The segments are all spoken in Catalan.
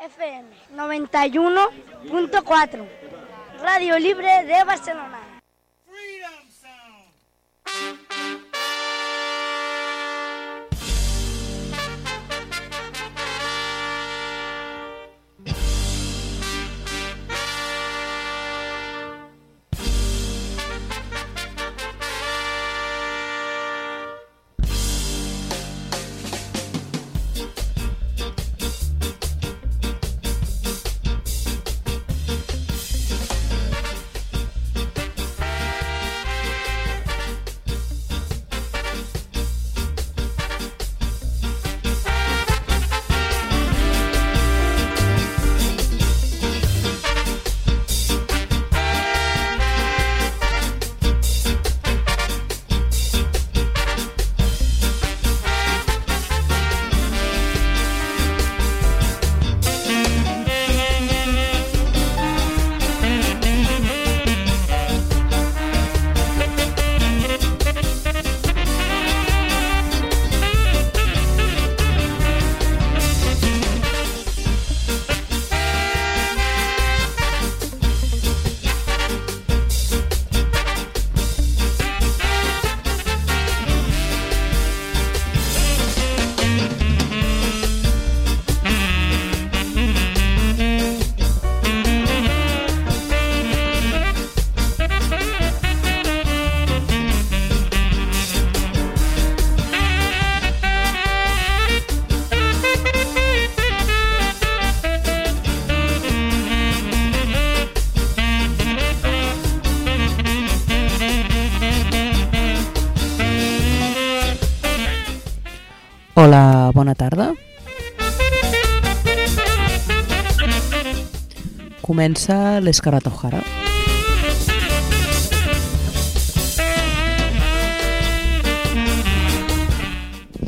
FM 91.4, Radio Libre de Barcelona. Bona tarda. Comença l'Escarrat O'Hara.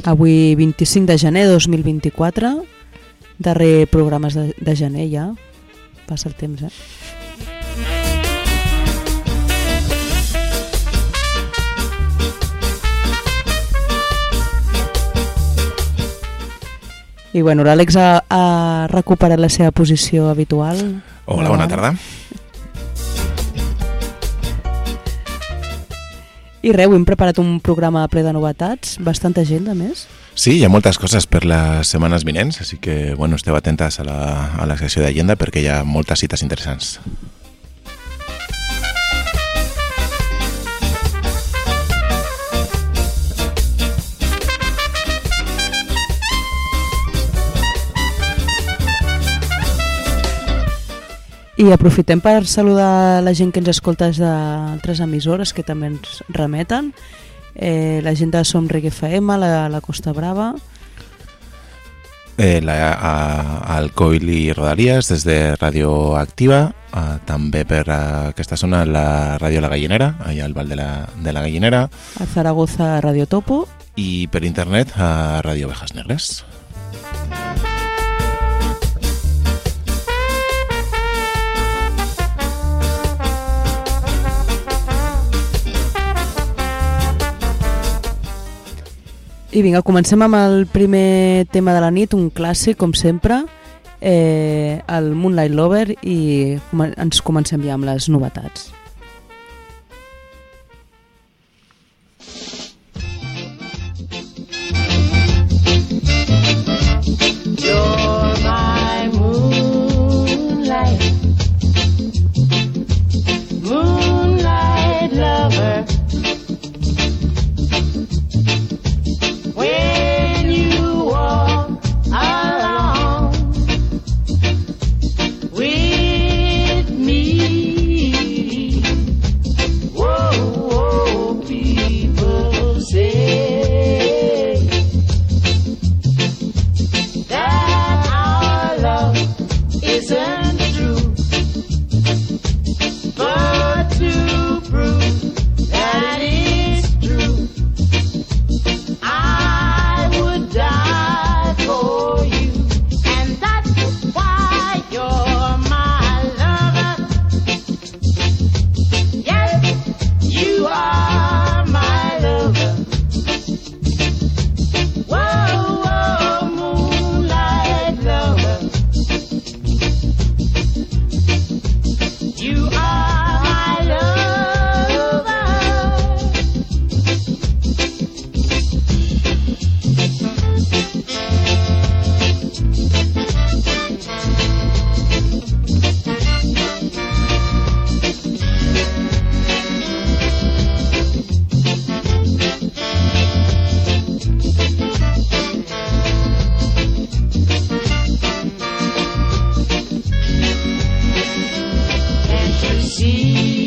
Avui 25 de gener de 2024, darrer programes de, de gener ja, passa el temps, eh? I bueno, l'Àlex ha, ha recuperat la seva posició habitual. Hola, bona tarda. I res, hem preparat un programa ple de novetats, bastanta gent, a més. Sí, hi ha moltes coses per les setmanes vinents, així que bueno, esteu atentes a la, a la secció d'agenda perquè hi ha moltes cites interessants. I aprofitem per saludar la gent que ens escolta des d'altres emissores que també ens remeten. Eh, la gent de Som Reggae FM, la, la Costa Brava, Eh, la, a, al Coil i Rodalies des de Ràdio Activa, eh, també per a aquesta zona la Ràdio La Gallinera, allà al Val de la, de la Gallinera, a Zaragoza Radio Topo i per internet a Ràdio Ovejas Negres. I vinga, comencem amb el primer tema de la nit, un clàssic, com sempre, eh, el Moonlight Lover, i ens comencem ja amb les novetats. see.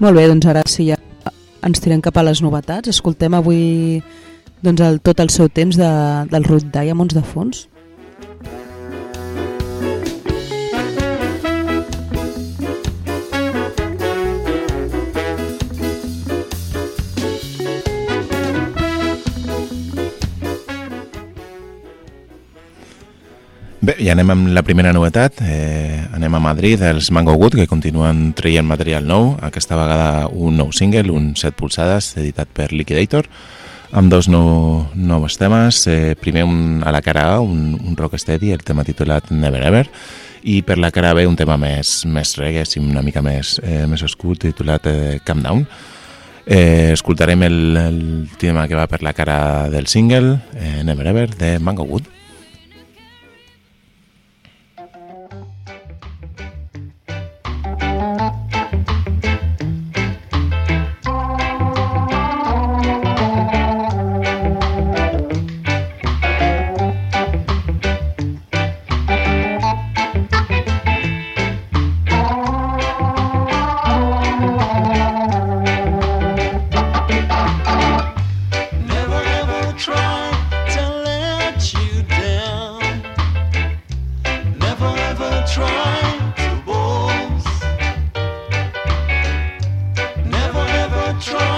Molt bé, doncs ara sí ja ens tirem cap a les novetats. Escoltem avui doncs, el, tot el seu temps de, del Ruth Diamonds de fons. Bé, i anem amb la primera novetat. Eh, anem a Madrid, els Mango Wood, que continuen traient material nou. Aquesta vegada un nou single, un 7 polsades, editat per Liquidator, amb dos nou, nous temes. Eh, primer un, a la cara A, un, un rocksteady, el tema titulat Never Ever, i per la cara B un tema més, més reggae, sí, una mica més, eh, més oscur, titulat eh, Calm Down. Eh, escoltarem el, el tema que va per la cara del single, eh, Never Ever, de Mango Wood. Try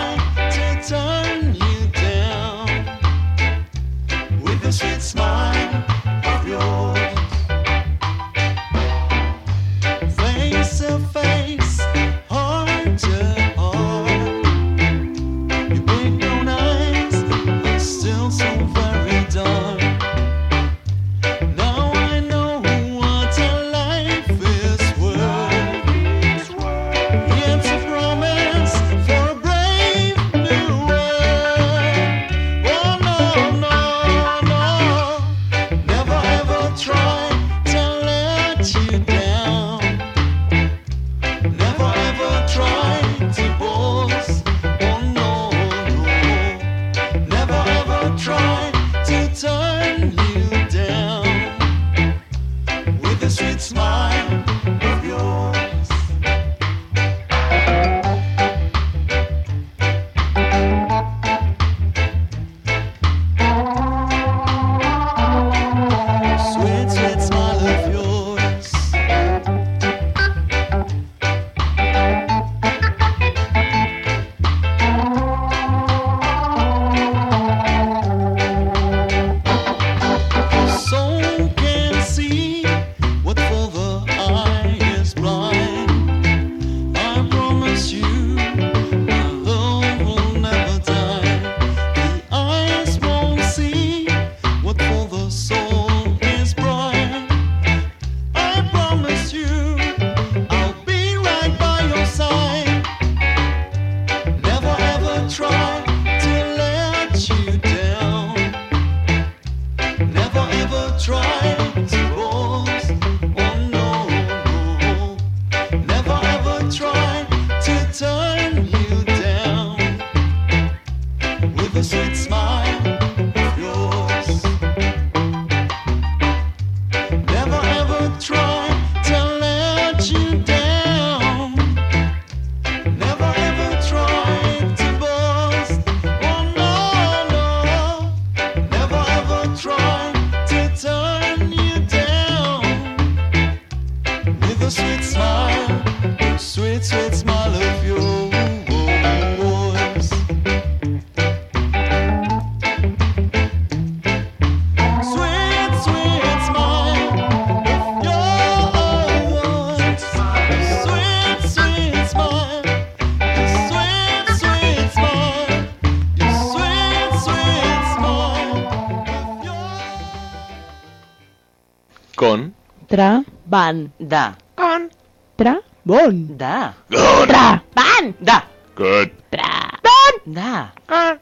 Pan. Da. Con. Tra. Bon. Da. Good. Tra. Ban. Da. Good. Tra. Ban. Da. Con.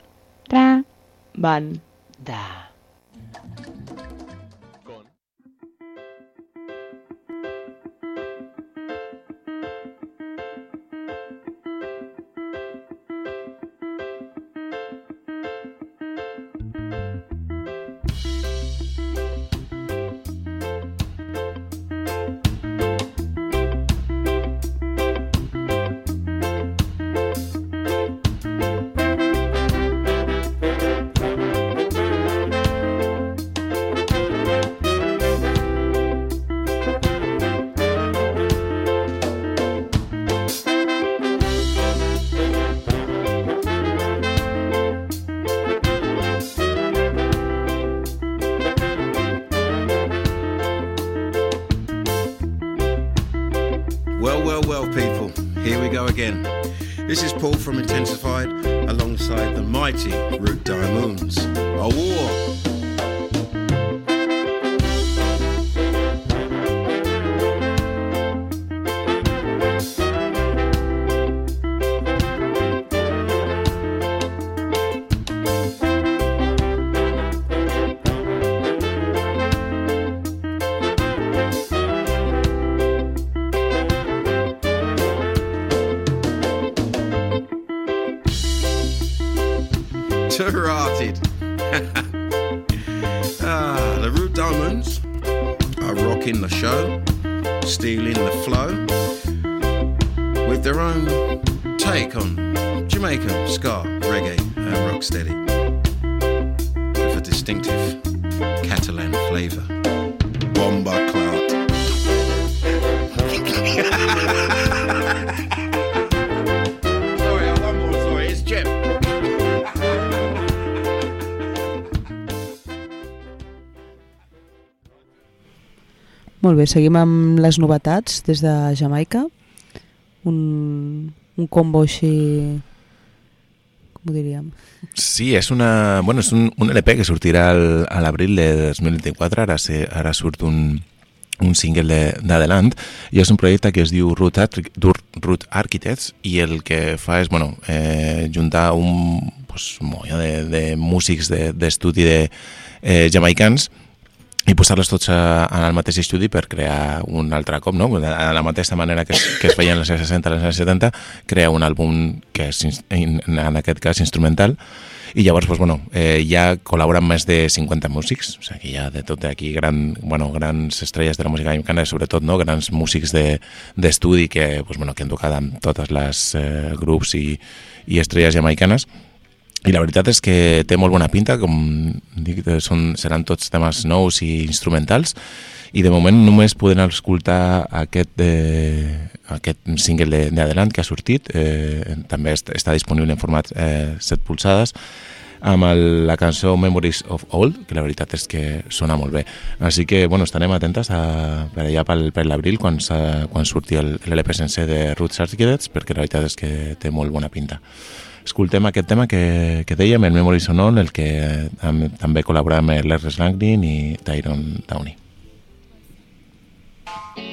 Tra. Ban. Da. Go again. This is Paul from Intensified alongside the mighty Root bé, seguim amb les novetats des de Jamaica. Un, un combo així... Com ho diríem? Sí, és, una, bueno, és un, un LP que sortirà al, a l'abril de 2024, ara, se, ara surt un, un single d'Adelant i és un projecte que es diu Root, Arch Root Architects i el que fa és bueno, eh, juntar un pues, molla de, de músics d'estudi de, de eh, jamaicans i posar-los tots a, en el mateix estudi per crear un altre cop, no? De la mateixa manera que es, que es feia en els anys 60 als anys 70, crear un àlbum que és, en aquest cas, instrumental, i llavors, pues, bueno, eh, ja col·laboren més de 50 músics, o sigui, hi ha de tot aquí gran, bueno, grans estrelles de la música americana, sobretot no? grans músics d'estudi de, que, pues, bueno, que han tocat amb totes les eh, grups i, i estrelles jamaicanes, i la veritat és que té molt bona pinta, com dic, eh, són, seran tots temes nous i instrumentals, i de moment només podem escoltar aquest, eh, aquest single d'Adelant que ha sortit, eh, també est- està disponible en format eh, 7 polsades, amb el, la cançó Memories of Old, que la veritat és que sona molt bé. Així que, bueno, estarem atentes a, per allà pel, per l'abril, quan, quan surti l'LP sencer de Roots Architects, perquè la veritat és que té molt bona pinta. Escoltem aquest tema que, que dèiem, el Memories on All, el que tam també col·labora amb l'Ernest Langlin i Tyrone Downey. Thank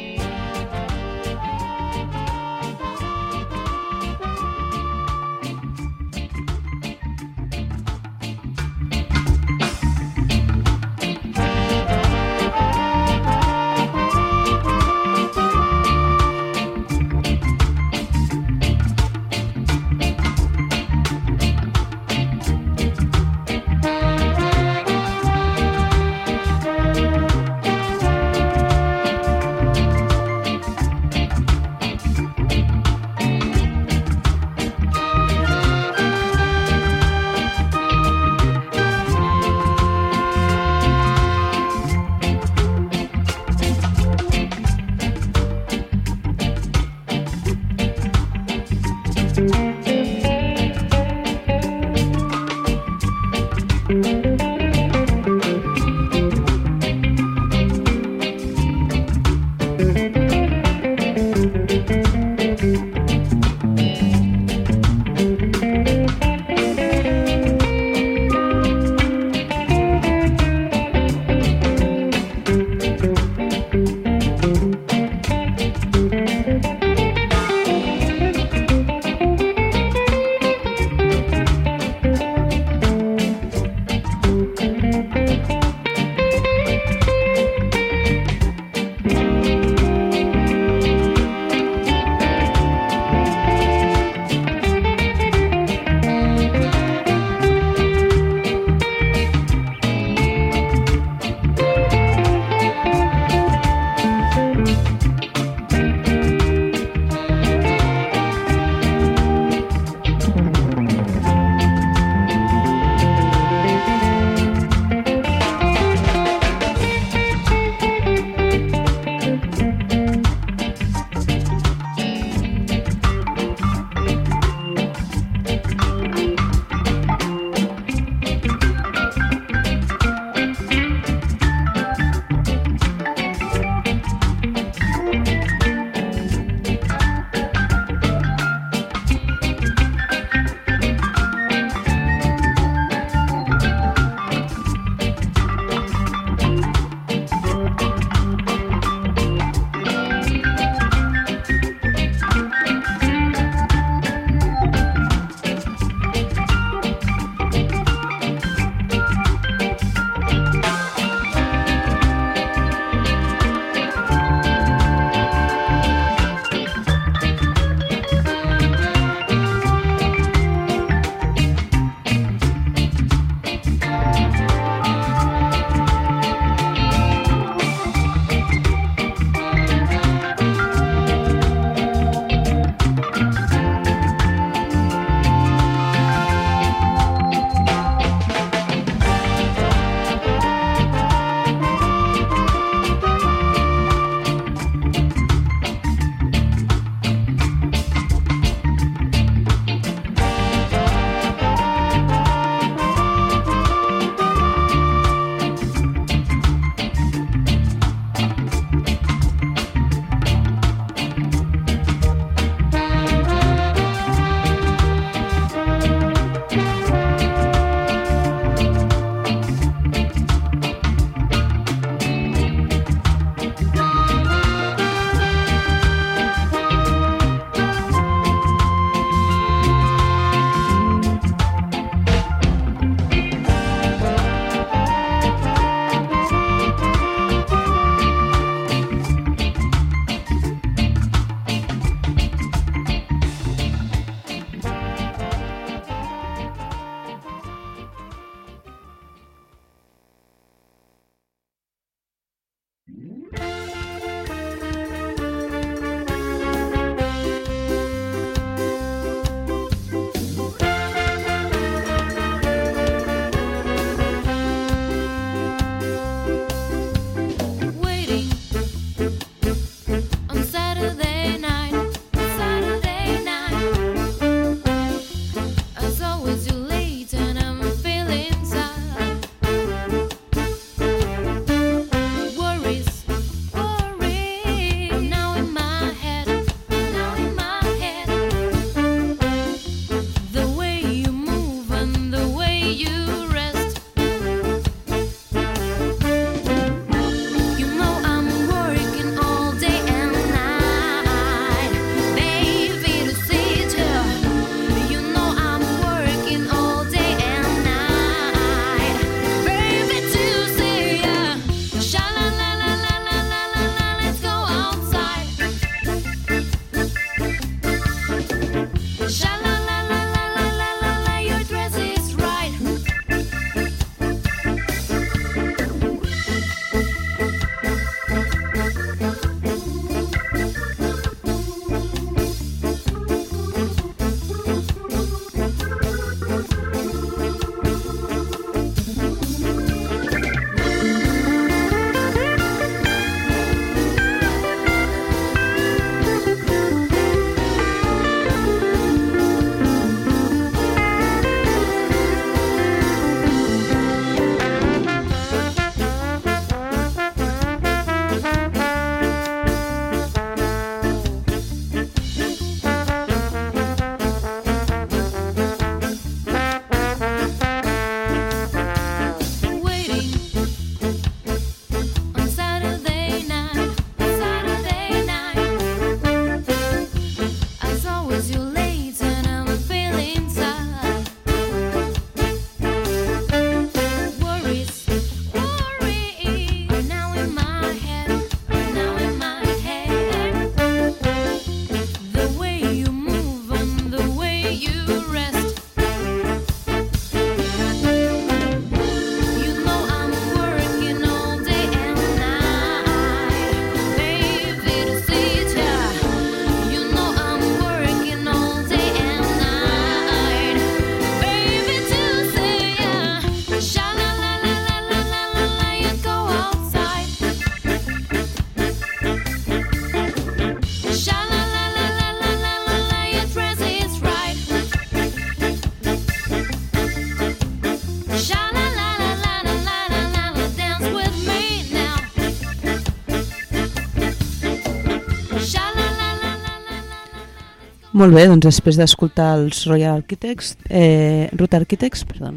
Molt bé, doncs després d'escoltar els Royal Architects, eh, Root Architects, perdó,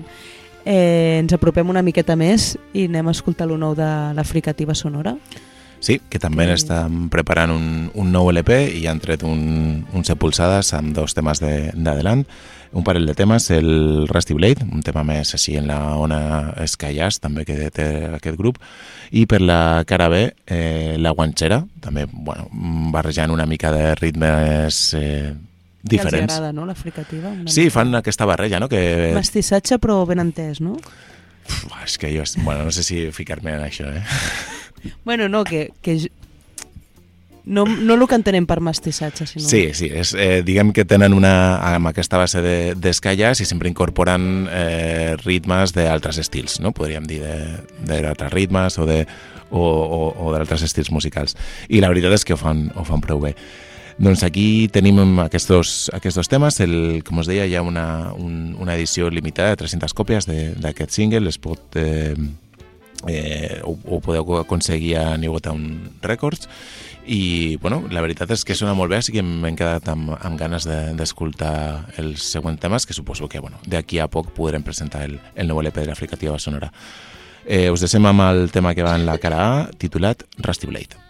eh, ens apropem una miqueta més i anem a escoltar lo nou de l'Africativa Sonora. Sí, que també Que- estan preparant un, un nou LP i han tret un, un set pulsades amb dos temes de- d'Adelant, un parell de temes, el Rusty Blade, un tema més així en la ona Sky Jazz, també que té aquest grup, i per la cara B, eh, la guanxera, també bueno, barrejant una mica de ritmes eh, Que els diferents. agrada, no, l'Africativa? Una Sí, fan aquesta barreja, no? Que, Mestissatge, però ben entès, no? Uf, és que jo, bueno, no sé si ficar-me en això, eh? Bueno, no, que... que no, no el que entenem per mestissatge, sinó... Sí, sí, és, eh, diguem que tenen una, amb aquesta base de- d'escalles i sempre incorporen eh, ritmes d'altres estils, no? podríem dir de- d'altres ritmes o de o, o, o d'altres estils musicals. I la veritat és que ho fan, ho fan prou bé. Doncs aquí tenim aquests dos, aquests dos temes. El, com us deia, hi ha una, un, una edició limitada de 300 còpies d'aquest single. Es pot, eh, eh, ho, ho podeu aconseguir a New Town Records i bueno, la veritat és que sona molt bé així que m'he quedat amb, amb ganes de- d'escoltar de, els següents temes que suposo que bueno, d'aquí a poc podrem presentar el, el nou LP de l'Africativa Sonora eh, us deixem amb el tema que va en la cara A titulat Rusty Blade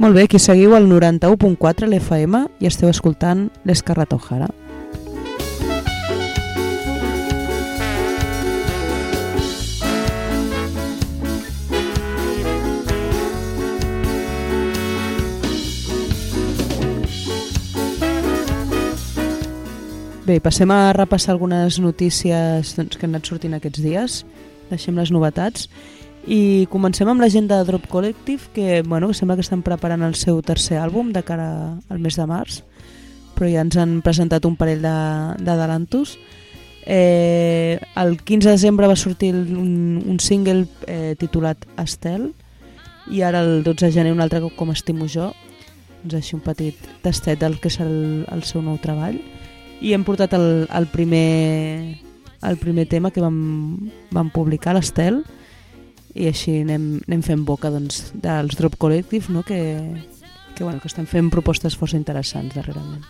Molt bé, aquí seguiu al 91.4 l'FM i esteu escoltant l'Escarrat O'Hara. Bé, passem a repassar algunes notícies doncs, que han anat sortint aquests dies. Deixem les novetats. I comencem amb la gent de Drop Collective, que, bueno, sembla que estan preparant el seu tercer àlbum de cara al mes de març, però ja ens han presentat un parell de- d'adelantos. Eh, el 15 de desembre va sortir un, un single eh, titulat Estel i ara el 12 de gener un altre com estimo jo doncs així un petit tastet del que és el, el seu nou treball i hem portat el, el, primer, el primer tema que vam, vam publicar, l'Estel, i així anem, anem fent boca doncs, dels Drop Collective, no? que, que, bueno, que estem fent propostes força interessants darrerament.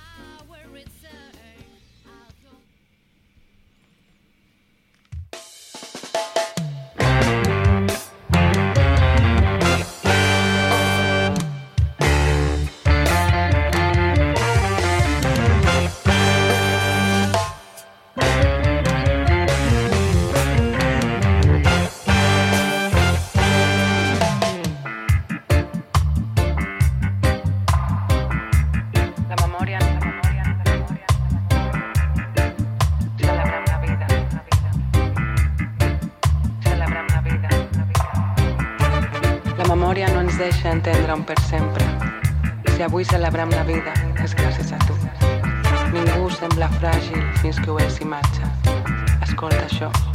Celebrem la vida, és gràcies a tu. Ningú sembla fràgil fins que ho és imatge. Escolta això.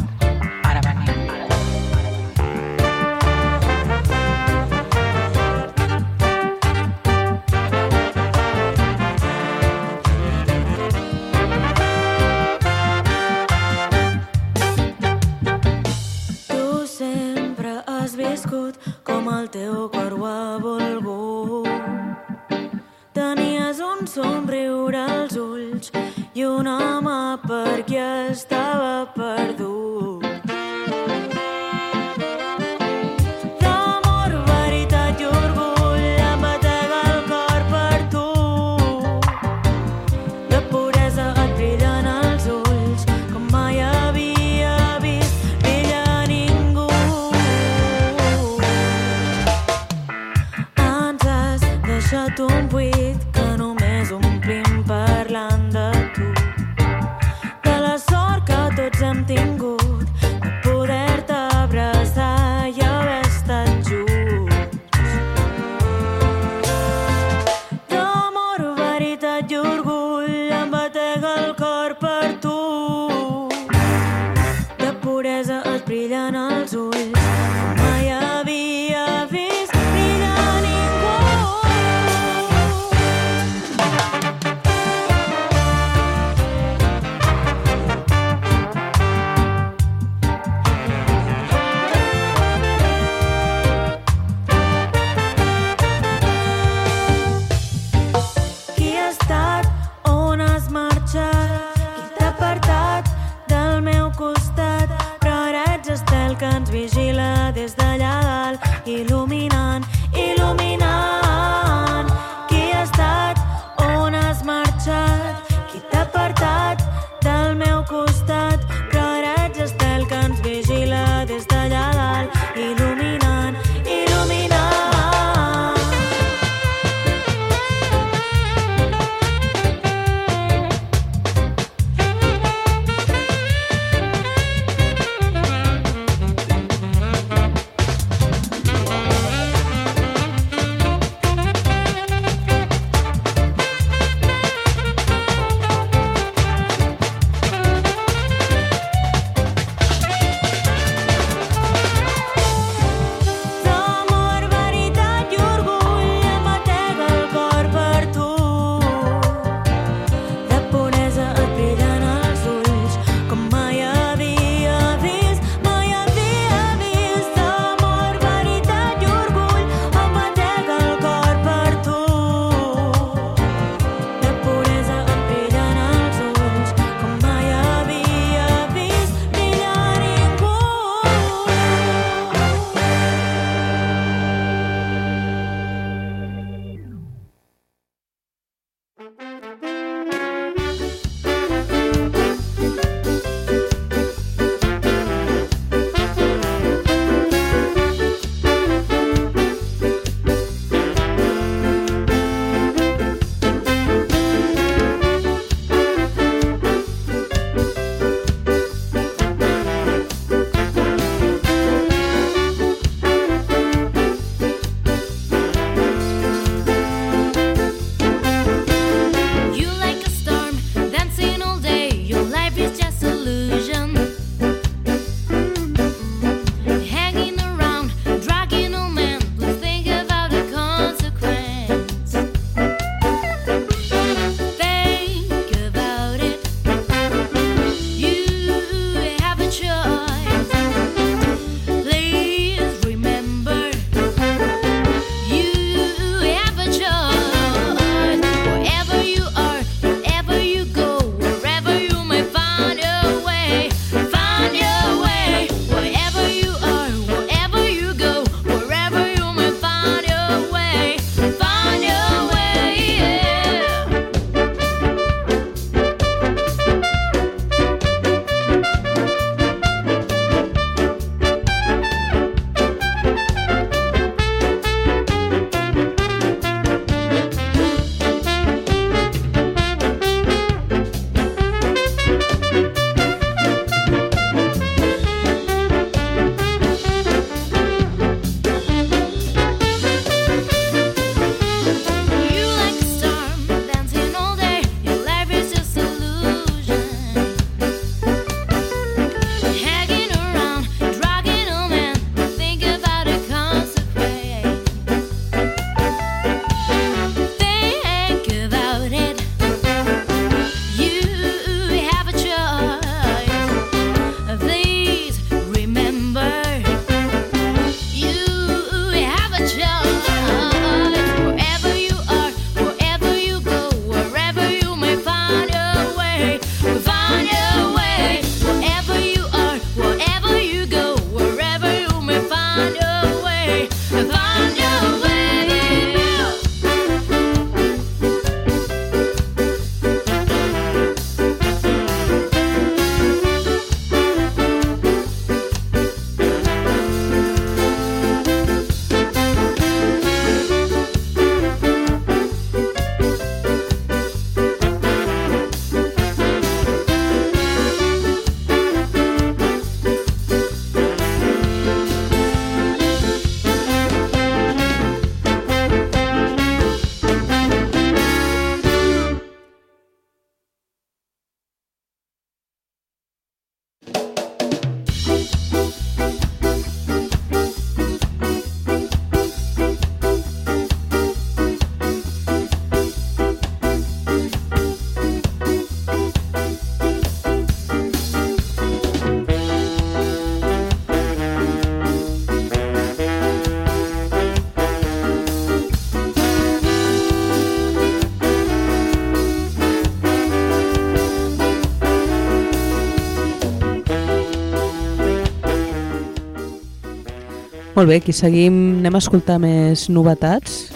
Molt bé, aquí seguim, anem a escoltar més novetats,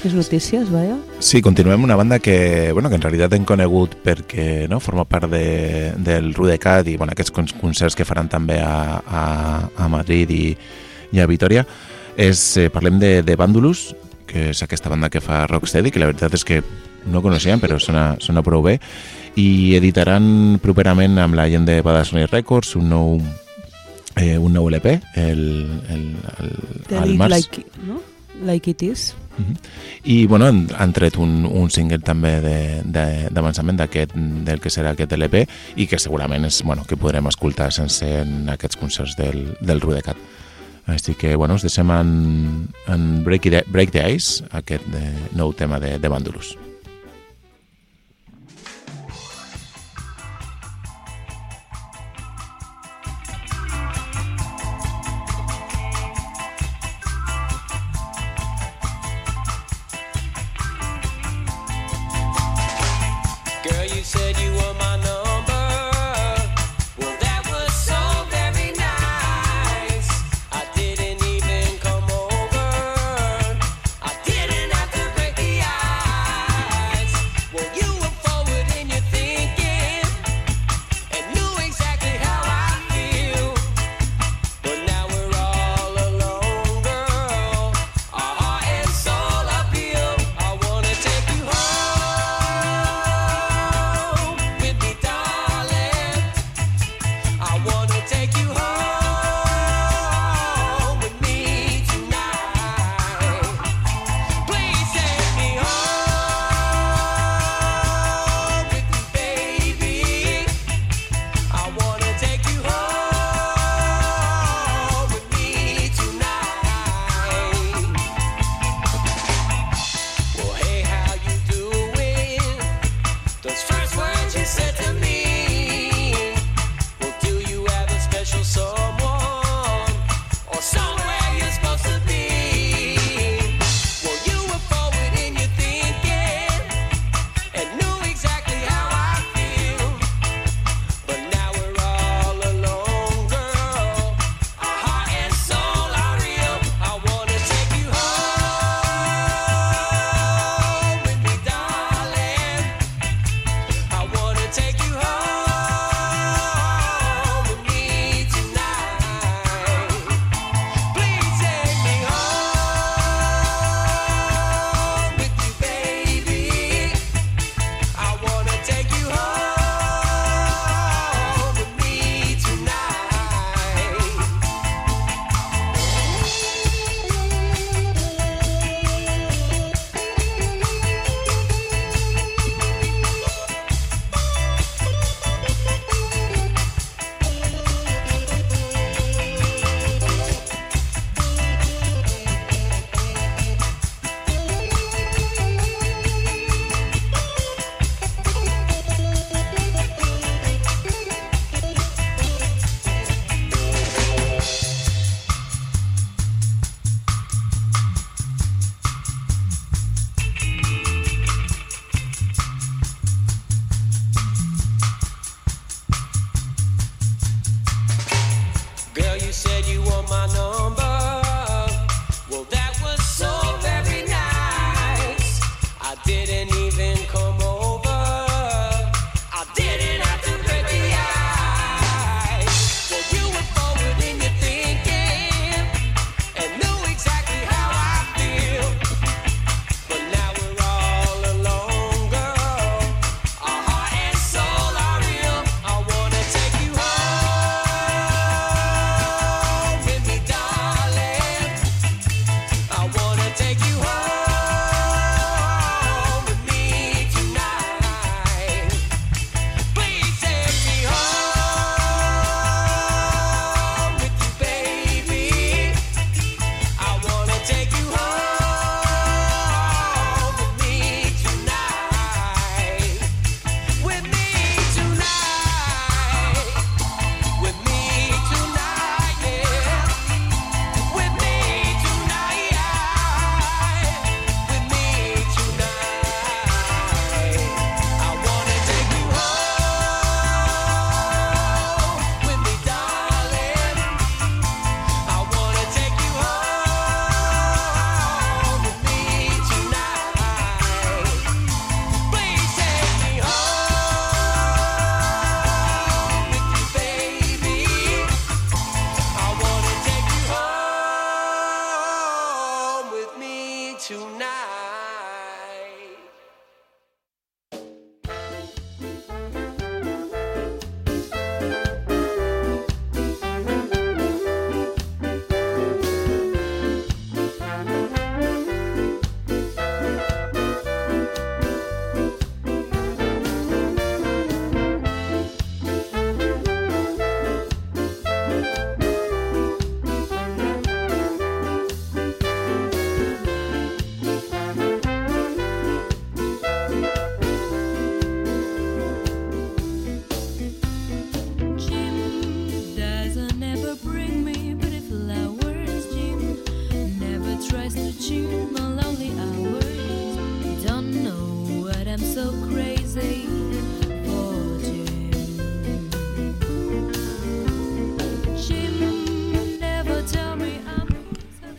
més notícies, vaja. Sí, continuem una banda que, bueno, que en realitat hem conegut perquè no, forma part de, del Rudecat i bueno, aquests con- concerts que faran també a, a, a Madrid i, i a Vitoria. És, eh, parlem de, de Bandulus, que és aquesta banda que fa Rocksteady, que la veritat és que no coneixíem, però sona, sona prou bé, i editaran properament amb la gent de Badasony Records un nou, eh, un nou LP el, el, el, it març. like, no? like it is. Mhm. I bueno, han, han tret un, un single també de- de- d'avançament d'aquest del que serà aquest LP i que segurament és, bueno, que podrem escoltar sense en aquests concerts del, del Rudecat. Així que bueno, us deixem en, en Break, the, Break the Ice, aquest de, nou tema de, de Bandulus.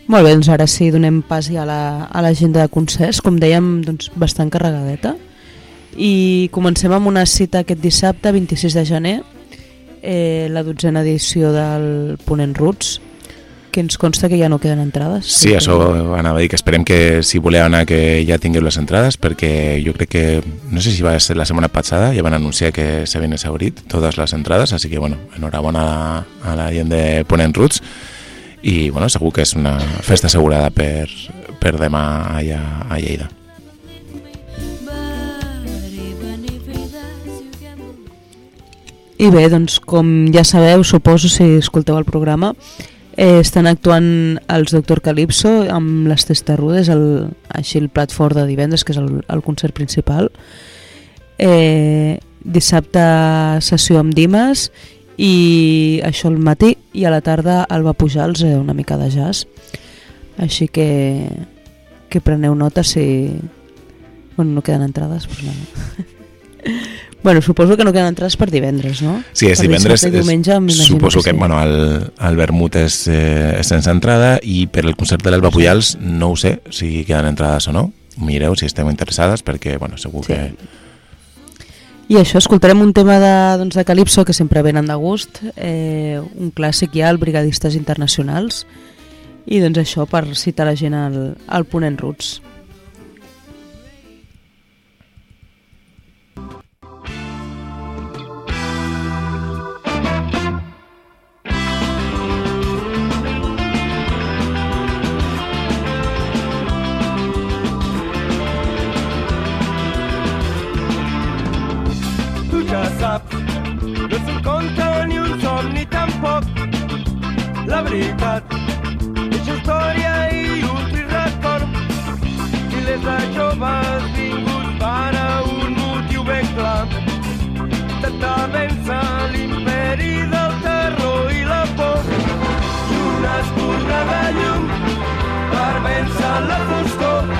Molt bé, doncs ara sí, donem pas ja a la- a l'agenda de concerts, com dèiem, doncs bastant carregadeta. I comencem amb una cita aquest dissabte, 26 de gener, eh, la dotzena edició del Ponent Roots, que ens consta que ja no queden entrades. Sí, això anava a dir que esperem que si voleu anar que ja tingueu les entrades perquè jo crec que, no sé si va ser la setmana passada, ja van anunciar que s'havien exhaurit totes les entrades, així que bueno, enhorabona a la gent de Ponent Roots i bueno, segur que és una festa assegurada per, per demà allà a Lleida. I bé, doncs com ja sabeu, suposo si escolteu el programa, eh, estan actuant els Doctor Calypso amb les Testarudes, el, així el plat fort de divendres, que és el, el concert principal. Eh, dissabte sessió amb Dimes i això al matí i a la tarda Alba Pujals eh, una mica de jazz. Així que, que preneu nota si... Bueno, no queden entrades, però no. Bueno, suposo que no queden entrades per divendres, no? Sí, és per divendres. diumenge, és, m'imagino suposo que, sí. bueno, el, el vermut és, eh, és sense entrada i per el concert de l'Elba Pujals no ho sé si queden entrades o no. Mireu si esteu interessades perquè, bueno, segur Sí. que... I això, escoltarem un tema de, doncs, de Calypso que sempre venen de gust, eh, un clàssic ja, el Brigadistes Internacionals, i doncs això per citar la gent al, al Ponent Roots. Veritat, és història i un trist record. Milers de joves vinguts per a un motiu ben clar. Intentar vèncer l'imperi del terror i la por. I una espurna de llum per vèncer la foscor.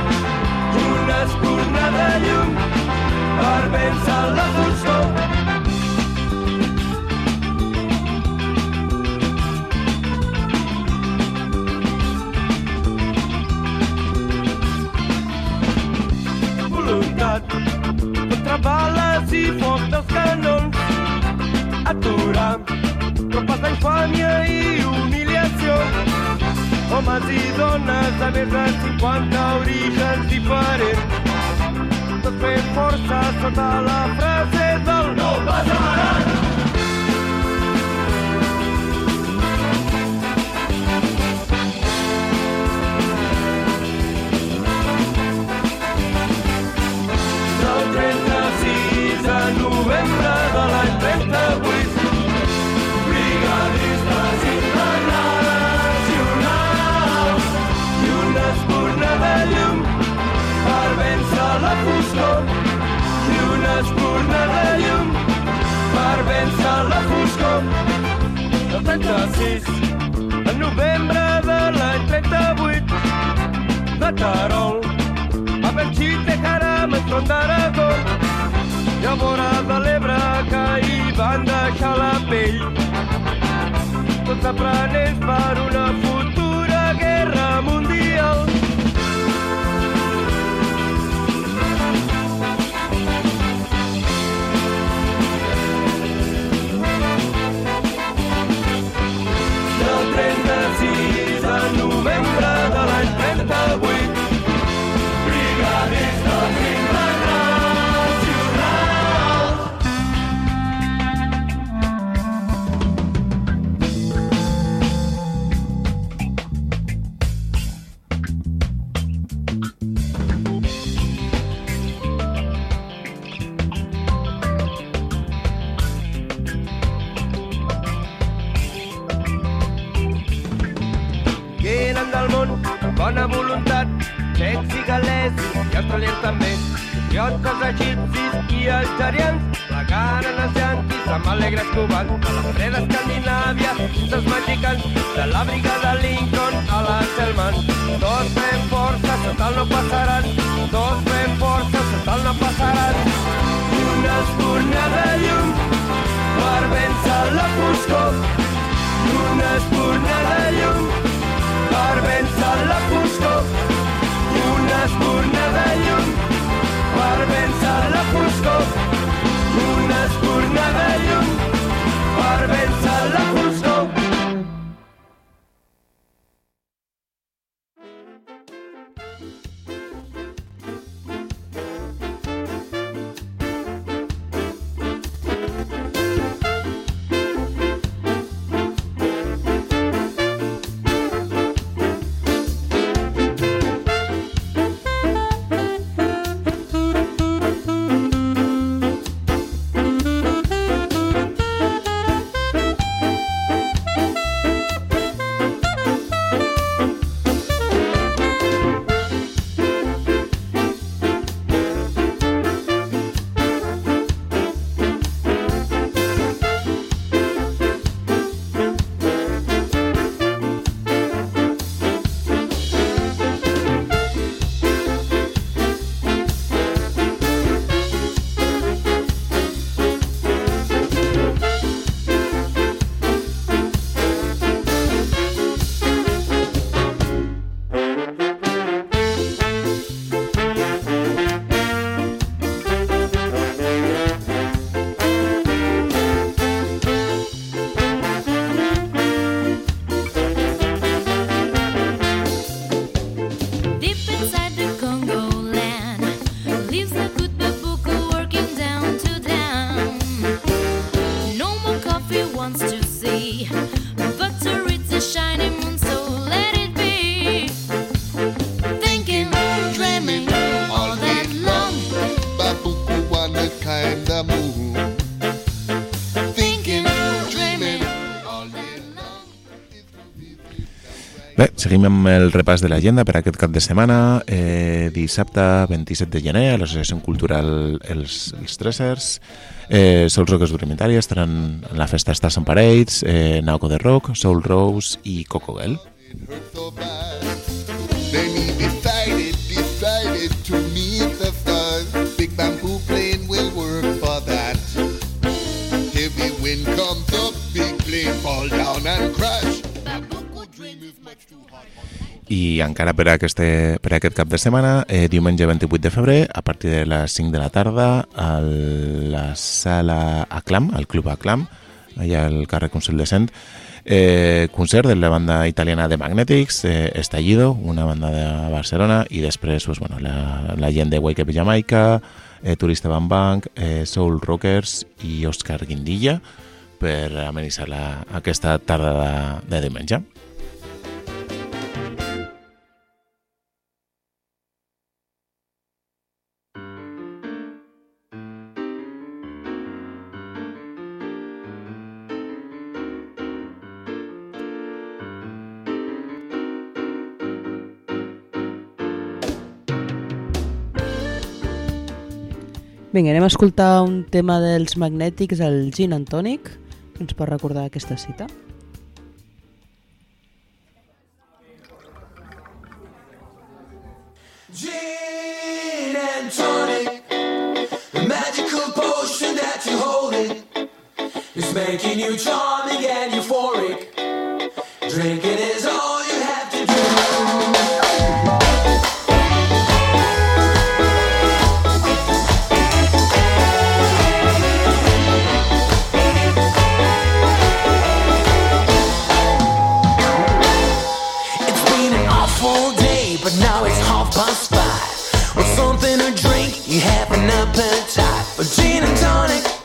I una espurna de llum per vèncer la foscor. Bales i foc dels canons. Aturar tropes d'infàmia i humiliació. Homes i dones de més de 50 orígens diferents tot fent força sota la frase del no passaran. Espurna de llum per vèncer la foscor. El 36, de novembre de l'any 38, de Carol, a Belxit, Caram, en Tron d'Aragó, i a vora de l'Ebre que hi van deixar la pell. Tots aprenents per una alegres cubans, de la freda Escandinàvia als mexicans, de la brigada Lincoln a la Selman. Tots fem força, total no passaran, tots fem força, total no passaran. I una espurna de llum per vèncer la foscor, i una espurna de llum seguim amb el repàs de l'agenda per aquest cap de setmana. Eh, dissabte 27 de gener a l'Associació Cultural Els, els Tressers. Eh, Soul Rockers Rudimentaria estaran en la festa Stars and Parades, eh, Nauco de Rock, Soul Rose i Coco decided to the. Big will for that. Wind comes up, big plane fall down and crash. I encara per, aquest, per aquest cap de setmana, eh, diumenge 28 de febrer, a partir de les 5 de la tarda, a la sala Aclam, al Club Aclam, allà al carrer Consell de Cent, eh, concert de la banda italiana de Magnetics, eh, Estallido, una banda de Barcelona, i després pues, bueno, la, la gent de Wake Up Jamaica, eh, Turista Bang Bang, eh, Soul Rockers i Òscar Guindilla per amenitzar la, aquesta tarda de, de diumenge. Vinga, anem a escoltar un tema dels magnètics, el Gin and Tonic, que ens pot recordar aquesta cita. Gin and tonic, the magical potion that you're holding is making you charming and euphoric. Drinking is all gin and tonic.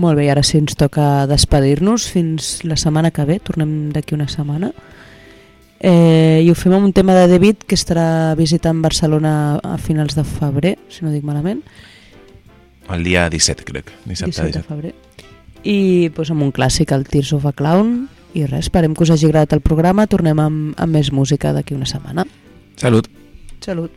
Molt bé, ara sí ens toca despedir-nos fins la setmana que ve, tornem d'aquí una setmana. Eh, I ho fem amb un tema de David que estarà visitant Barcelona a finals de febrer, si no dic malament. El dia 17, crec. Dissabte 17 de febrer. I doncs, amb un clàssic, el Tears of a Clown. I res, esperem que us hagi agradat el programa. Tornem amb, amb més música d'aquí una setmana. Salut. Salut.